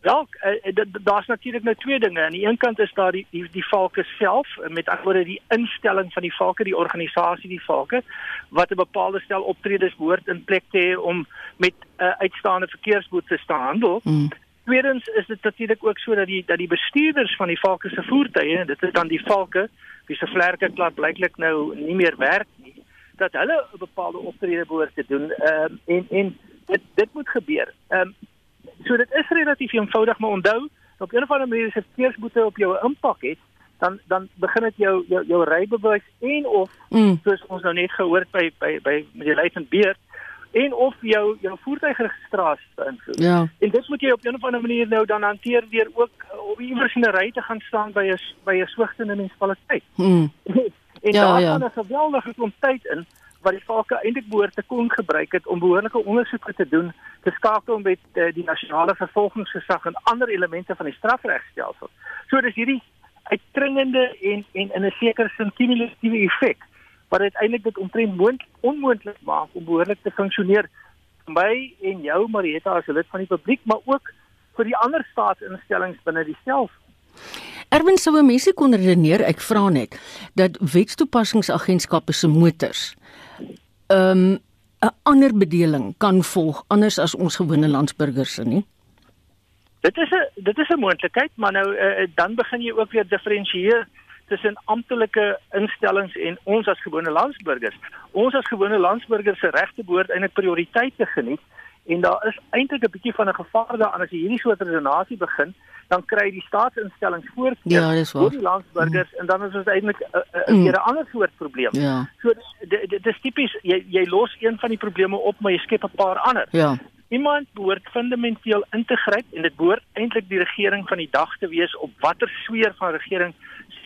Speaker 14: Wel, uh, daar's natuurlik nou twee dinge. Aan die een kant is daar die die, die valke self, met ander woorde die instelling van die valke, die organisasie die valke wat 'n bepaalde stel optredes behoort in plek te hê om met 'n uh, uitstaande verkeersboete te handel. Mm. Tweedens is dit natuurlik ook so dat die dat die bestuurders van die valke se voertuie, dit is dan die valke wie se vlerke klap blyklik nou nie meer werk nie, dat hulle 'n bepaalde optrede behoort te doen. Ehm um, en en dit dit moet gebeur. Ehm um, So dit is relatief eenvoudig, maar onthou, op 'n of ander manier as jy verkeersboete op jou impak het, dan dan begin dit jou jou jou rybewys en of mm. soos ons nou net gehoor het by by by die luitenant beerd en of jou jou voertuigregistrasie beïnvloed.
Speaker 1: Ja.
Speaker 14: En dit moet jy op 'n of ander manier nou dan hanteer deur ook op iewers in 'n ry te gaan staan by 'n by 'n swigtende munisipaliteit.
Speaker 1: Hmm. (laughs)
Speaker 14: en
Speaker 1: Ja,
Speaker 14: daar
Speaker 1: ja.
Speaker 14: gaan 'n geweldige klomp tyd in wat die vake eintlik behoort te kon gebruik het om behoorlike ondersoeke te doen, te skakel met uh, die nasionale vervolgingsgesag en ander elemente van die strafregstelsel. So dis hierdie uitdringende en en in 'n sekere sin kumulatiewe effek wat uiteindelik dit omtrent moontlik onmoontlik maak om behoorlik te funksioneer vir my en jou Marieta as 'n lid van die publiek, maar ook vir die ander staatsinstellings binne die stelsel.
Speaker 1: Erwin sou 'n mensie kon redeneer, ek vra net, dat wetstoepassingsagentskappe se motors ehm 'n ander bedeling kan volg anders as ons gewone landsburgers se nie.
Speaker 14: Dit is 'n dit is 'n moontlikheid, maar nou uh, dan begin jy ook weer diferensieer tussen amptelike instellings en ons as gewone landsburgers. Ons as gewone landsburgers se regte behoort eintlik prioriteit te geniet en daar is eintlik 'n bietjie van 'n gevaar daaraan as jy hierdie soort redenasie begin, dan kry die staatsinstellings voorkeur
Speaker 1: Ja,
Speaker 14: voor die landsburgers mm. en dan is ons eintlik 'n uh, uh, 'n ander soort probleem.
Speaker 1: Ja.
Speaker 14: So dit is tipies jy jy los een van die probleme op, maar jy skep 'n paar ander.
Speaker 1: Ja.
Speaker 14: Iemand behoort fundamenteel in te gryp en dit behoort eintlik die regering van die dag te wees op watter sweer van regering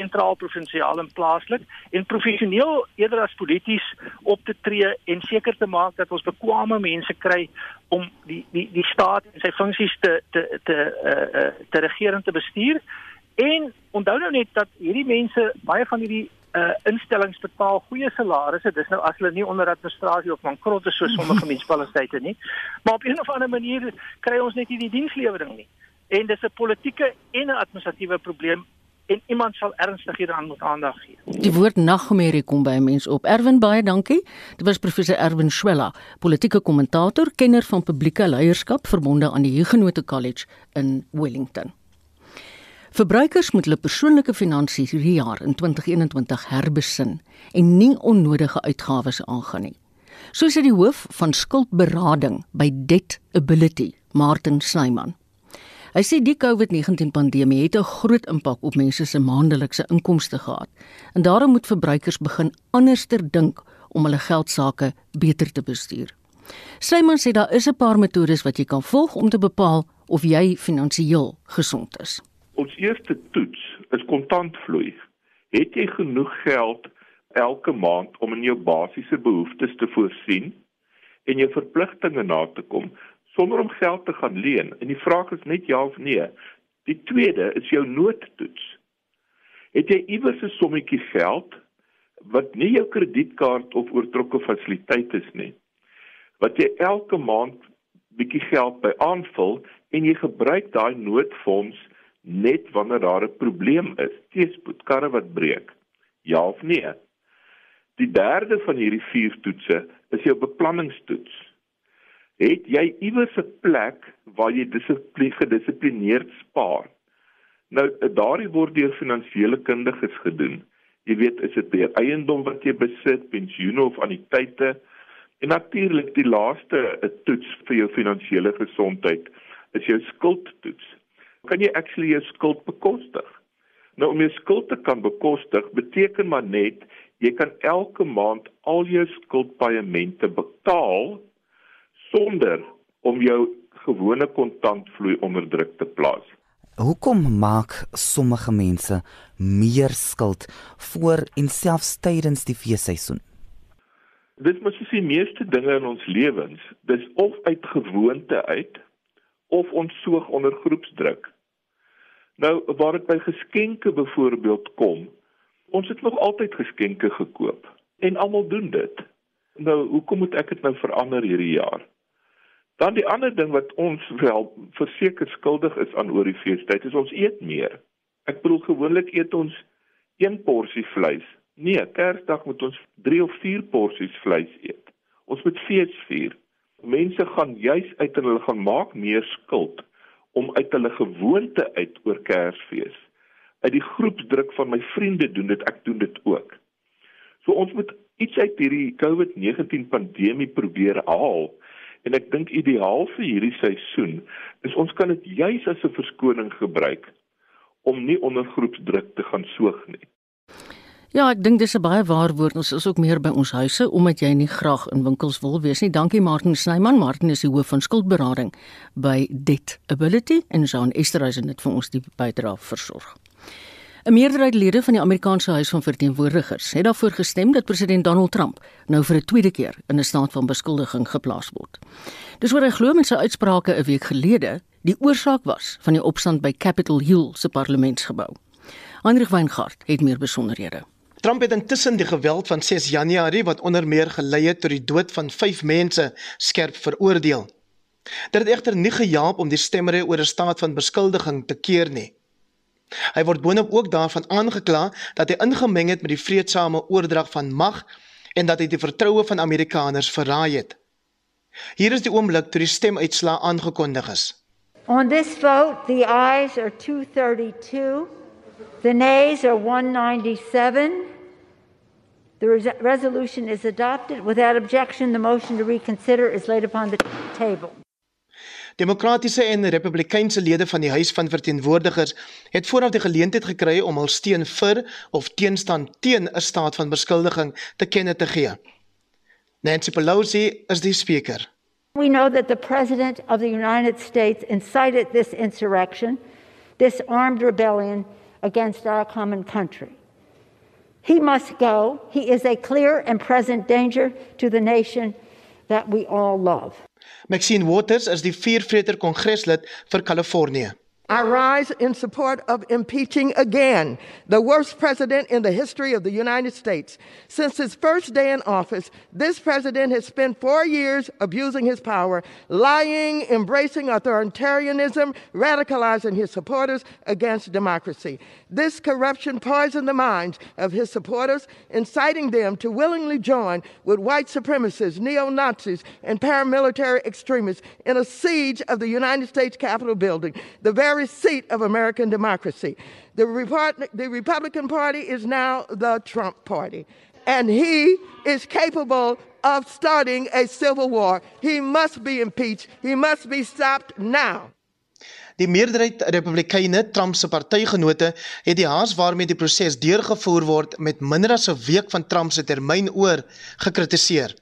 Speaker 14: sentraal, provinsiaal en plaaslik en professioneel eerder as polities op te tree en seker te maak dat ons bekwame mense kry om die die die staat en sy funksies te te te uh, uh, te regeer en te bestuur. En onthou nou net dat hierdie mense baie van hierdie uh instellings betaal goeie salarisse. Dis nou as hulle nie onder administrasie of bankrot is soos sommige (laughs) munisipaliteite nie. Maar op 'n of ander manier kry ons net nie die dienslewering nie. En dis 'n politieke en 'n administratiewe probleem en iemand sal ernstig hieraan moet aandag gee.
Speaker 1: Die woord nagmerrie kom by 'n mens op. Erwin baie dankie. Dit was professor Erwin Schwella, politieke kommentator, kenner van publieke leierskap verbonde aan die Huguenot College in Wellington. Verbruikers moet hulle persoonlike finansies hierdie jaar in 2021 herbesin en nie onnodige uitgawes aangaan nie. So sê die hoof van skuldberading by Debt Ability, Martin Snyman. Hy sê die COVID-19 pandemie het 'n groot impak op mense se maandelikse inkomste gehad en daarom moet verbruikers begin anderster dink om hulle geldsaake beter te bestuur. Snyman sê daar is 'n paar metodes wat jy kan volg om te bepaal of jy finansiëel gesond is.
Speaker 15: Ons eerste toets is kontantvloei. Het jy genoeg geld elke maand om in jou basiese behoeftes te voorsien en jou verpligtinge na te kom sonder om geld te gaan leen? En die vraag is net ja of nee. Die tweede is jou noodtoets. Het jy iewers 'n sommetjie geld wat nie jou kredietkaart of oortrokke fasiliteit is nie? Wat jy elke maand bietjie geld by aanvul en jy gebruik daai noodfonds net wanneer daar 'n probleem is, teespoed, karre wat breek. Ja of nee? Die derde van hierdie vier toetse is jou beplanningstoets. Het jy iewers 'n plek waar jy dissipline gedissiplineerd spaar? Nou daardie word deur finansiële kundiges gedoen. Jy weet, is dit deur eiendom wat jy besit, pensioene of anniteite? En natuurlik die laaste 'n toets vir jou finansiële gesondheid is jou skuldtoets. Kan jy actually jou skuld bekostig? Nou om jou skuld te kan bekostig beteken maar net jy kan elke maand al jou skuldpaemente betaal sonder om jou gewone kontantvloei onder druk te plaas.
Speaker 16: Hoekom maak sommige mense meer skuld voor en selfs tydens die feesseisoen?
Speaker 15: Dit moet soos die meeste dinge in ons lewens, dis of uit gewoonte uit of ons soog onder groepsdruk. Nou waar dit by geskenke byvoorbeeld kom, ons het nog altyd geskenke gekoop en almal doen dit. Nou hoekom moet ek dit nou verander hierdie jaar? Dan die ander ding wat ons wel verseker skuldig is aan oor die feestyd is ons eet meer. Ek bedoel gewoonlik eet ons een porsie vleis. Nee, Kersdag moet ons 3 of 4 porsies vleis eet. Ons moet fees vier. Mense gaan juis uit en hulle gaan maak meer skuld om uit hulle gewoonte uit oor Kersfees. Uit die groepsdruk van my vriende doen dit, ek doen dit ook. So ons moet iets uit hierdie COVID-19 pandemie probeer haal. En ek dink ideaal vir hierdie seisoen is ons kan dit juis as 'n verskoning gebruik om nie onder groepsdruk te gaan soog nie.
Speaker 1: Ja, ek dink dis 'n baie waar woord. Ons is ook meer by ons huise omdat jy nie graag in winkels wil wees nie. Dankie Martin Snyman. Martin is die hoof van skuldberading by Debt Ability en Jean Esterhuizen het vir ons die bydrae versorg. 'n Meerderheid lede van die Amerikaanse Huis van Verteenwoordigers het daarvoor gestem dat president Donald Trump nou vir 'n tweede keer in 'n staat van beskuldiging geplaas word. Dis oor hy glo met sy uitsprake 'n week gelede die oorsaak was van die opstand by Capitol Hill se parlementsgebou. Heinrich Weingart het meer besonderhede.
Speaker 17: Trump het intussen die geweld van 6 Januarie wat onder meer gelei het tot die dood van 5 mense skerp veroordeel. Dit het egter nie gehelp om die stemmery oor 'n staat van beskuldiging te keer nie. Hy word boonop ook daarvan aangekla dat hy ingemeng het met die vredesame oordrag van mag en dat hy die vertroue van Amerikaners verraai het. Hier is die oomblik toe die stemuitslae aangekondig is.
Speaker 18: On this vote, the ayes are 232, the nays are 197. The res resolution is adopted without objection. The motion to reconsider is laid upon the table.
Speaker 17: Demokratiese en Republikeinse lede van die Huis van Verteenwoordigers het vooraf die geleentheid gekry om hul steun vir of teenstand teen 'n staat van beskuldiging te kenne te gee. Nancy Pelosi is die spreker.
Speaker 18: We know that the president of the United States incited this insurrection, this armed rebellion against our common country. He must go. He is a clear and present danger to the nation that we all love.
Speaker 17: Maxine Waters is die viervreter kongreslid vir Kalifornië.
Speaker 19: I rise in support of impeaching again the worst president in the history of the United States. Since his first day in office, this president has spent four years abusing his power, lying, embracing authoritarianism, radicalizing his supporters against democracy. This corruption poisoned the minds of his supporters, inciting them to willingly join with white supremacists, neo Nazis, and paramilitary extremists in a siege of the United States Capitol building. The very very seat of American democracy. The, Repart- the Republican Party is now the Trump Party, and he is capable of starting a civil war. He must be impeached. He must be stopped now.
Speaker 17: Die meerderheid Republikeine, Trump se partygenote, het die haas waarmee die proses deurgevoer word met minder as 'n week van Trump se termyn oor gekritiseer.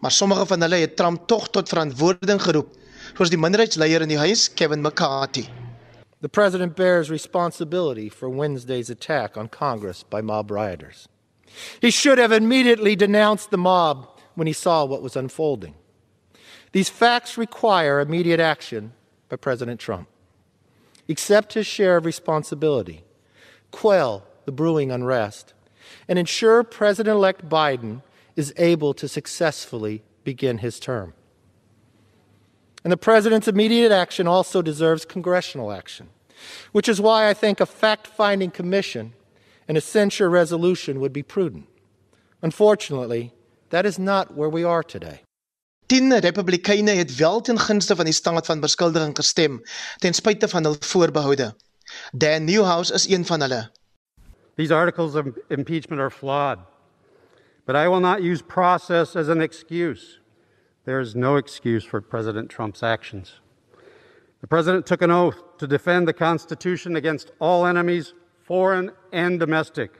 Speaker 17: Maar sommige van hulle het Trump tog tot verantwoording geroep, soos die minderheidsleier in die huis, Kevin McCarthy.
Speaker 20: The president bears responsibility for Wednesday's attack on Congress by mob rioters. He should have immediately denounced the mob when he saw what was unfolding. These facts require immediate action by President Trump. Accept his share of responsibility, quell the brewing unrest, and ensure President elect Biden is able to successfully begin his term. And the president's immediate action also deserves congressional action, which is why I think a fact finding commission and a censure resolution would be prudent. Unfortunately, that is not where we are today.
Speaker 17: 10 Republikeine het wel ten gunste van die staat van beskuldiging gestem ten spyte van hul voorbehoude. Dan Newhouse is een van hulle.
Speaker 21: These articles of impeachment are flawed. But I will not use process as an excuse. There is no excuse for President Trump's actions. The president took an oath to defend the Constitution against all enemies, foreign and domestic.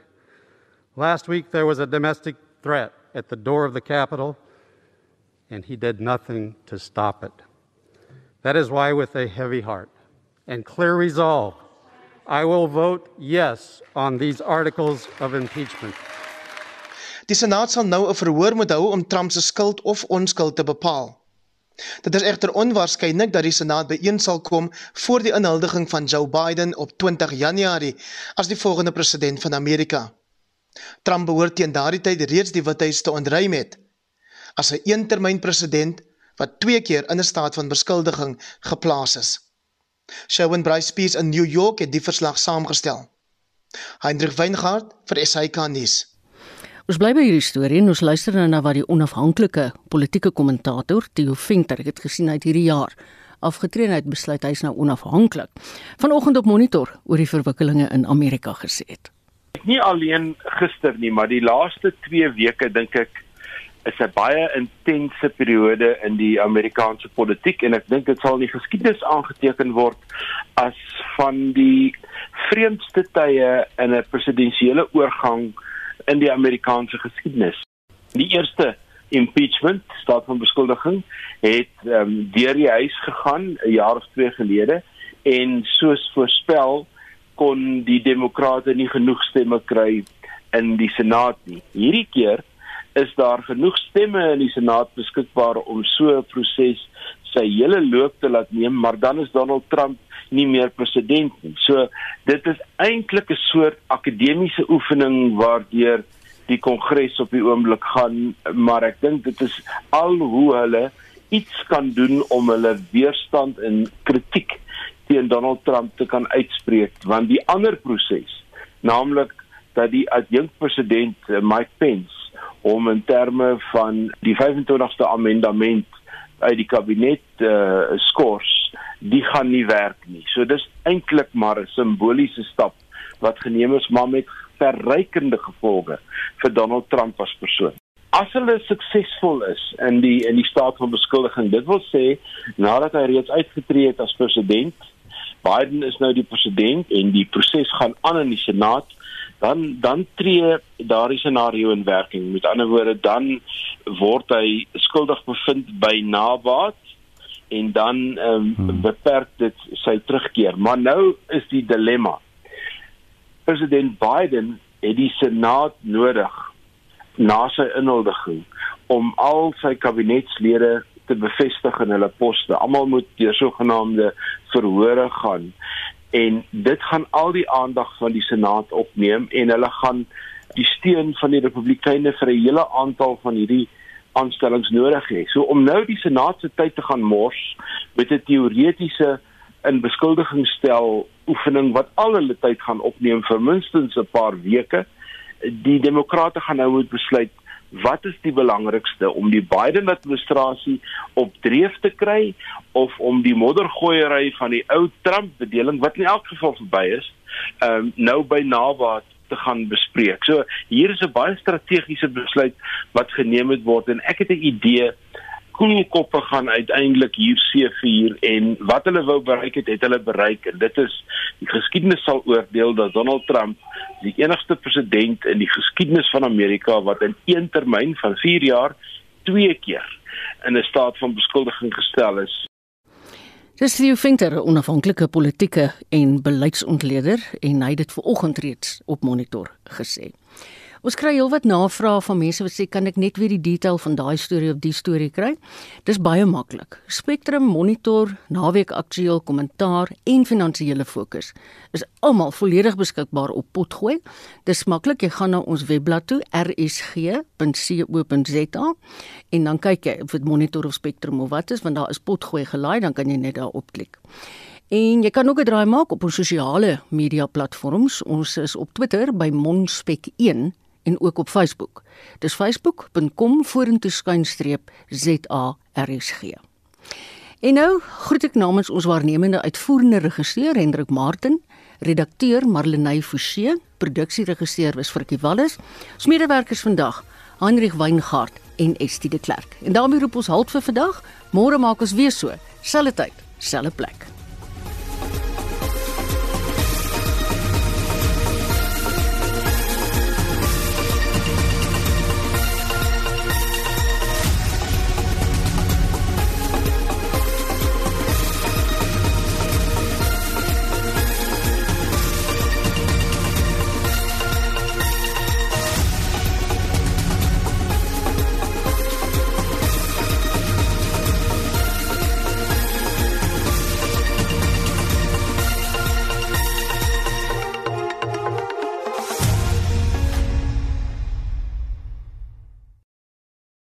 Speaker 21: Last week, there was a domestic threat at the door of the Capitol, and he did nothing to stop it. That is why, with a heavy heart and clear resolve, I will vote yes on these articles of impeachment.
Speaker 17: Die Senaat sal nou 'n verhoor moet hou om Trump se skuld of onskuld te bepaal. Dit is egter onwaarskynlik dat die Senaat byeen sal kom voor die inhuldiging van Joe Biden op 20 Januarie as die volgende president van Amerika. Trump behoort teen daardie tyd reeds die Withuis te ontruim het as 'n eentermyn president wat twee keer in 'n staat van beskuldiging geplaas is. Shawn Bryce Peace in New York het die verslag saamgestel. Hendrik Weingart vir SAK nuus.
Speaker 1: Ons bly by hierdie storie en ons luister nou na wat die onafhanklike politieke kommentator Theo Venter het gesien uit hierdie jaar. Afgetree uit besluit hy's nou onafhanklik. Vanoggend op Monitor oor die verwikkelinge in Amerika gesê het.
Speaker 22: Nie alleen gister nie, maar die laaste 2 weke dink ek is 'n baie intense periode in die Amerikaanse politiek en ek dink dit sal in die geskiedenis aangeteken word as van die vreemdste tye in 'n presidensiële oorgang in die Amerikaanse geskiedenis. Die eerste impeachment, staat van beskuldiging, het ehm um, deur die huis gegaan 'n jaar of twee gelede en soos voorspel kon die demokrate nie genoeg stemme kry in die senaat nie. Hierdie keer is daar genoeg stemme in die senaat beskikbaar om so 'n proses sy hele loop te laat neem, maar dan is Donald Trump nie meer president nie. So dit is eintlik 'n soort akademiese oefening waardeur die kongres op die oomblik gaan, maar ek dink dit is al hoe hulle iets kan doen om hulle weerstand en kritiek teen Donald Trump te kan uitspreek, want die ander proses, naamlik dat die adjunkpresident eh, Mike Pence om in terme van die 25ste amendement uit die kabinet uh, skors die gaan nie werk nie. So dis eintlik maar 'n simboliese stap wat geneem is maar met verrykende gevolge vir Donald Trump as persoon. As hulle suksesvol is in die in die staat van beskuldiging, dit wil sê nadat hy reeds uitgetree het as president, Biden is nou die president en die proses gaan aan in die Senaat, dan dan tree daardie scenario in werking. Met ander woorde, dan word hy skuldig bevind by nabaat en dan um, hmm. beperk dit sy terugkeer. Maar nou is die dilemma. President Biden het die Senaat nodig na sy inhuldiging om al sy kabinetslede te bevestig in hulle poste. Almal moet deur sogenaamde verhore gaan en dit gaan al die aandag van die Senaat opneem en hulle gaan die steun van die Republikeine vir 'n hele aantal van hierdie aanstellings nodig hê. So om nou die Senaat se tyd te gaan mors met 'n teoretiese in beskuldigingsstel oefening wat al hulle tyd gaan opneem vir minstens 'n paar weke, die demokrate gaan nou moet besluit wat is die belangrikste om die Biden administrasie op dreef te kry of om die moddergooiery van die ou Trump bedeling wat in elk geval verby is, um, nou by nabaat te gaan bespreek. So hier is 'n baie strategiese besluit wat geneem moet word en ek het 'n idee koelkoppe gaan uiteindelik hier seëvier en wat hulle wou bereik het, het hulle bereik en dit is die geskiedenis sal oordeel dat Donald Trump die enigste president in die geskiedenis van Amerika wat in een termyn van 4 jaar twee keer in 'n staat van beskuldiging gestel is.
Speaker 1: Dis Theo Venter, 'n onafhanklike politieke en beleidsontleder en hy het dit vanoggend reeds op monitor gesê. Ons kry heelwat navrae van mense wat sê kan ek net weer die detail van daai storie op die storie kry? Dis baie maklik. Spectrum Monitor, naweek aktueel kommentaar en finansiële fokus is almal volledig beskikbaar op Potgooi. Dis maklik, jy gaan na ons webblad toe rsg.co.za en dan kyk jy of dit Monitor of Spectrum of wat is want daar is Potgooi gelaai, dan kan jy net daarop klik. En jy kan ook 'n draai maak op ons sosiale media platforms. Ons is op Twitter by monspek1 en ook op Facebook. Dis facebook.com vorentoe skynstreep ZARSG. En nou groet ek namens ons waarnemende uitvoerende regisseur Hendrik Martin, redakteur Marlenae Forsie, produksieregisseur was Frikkie Wallis, smedewerkers vandag Heinrich Weingart en Estie de Klerk. En daarmee roep ons halt vir vandag. Môre maak ons weer so, selfde tyd, selfde plek.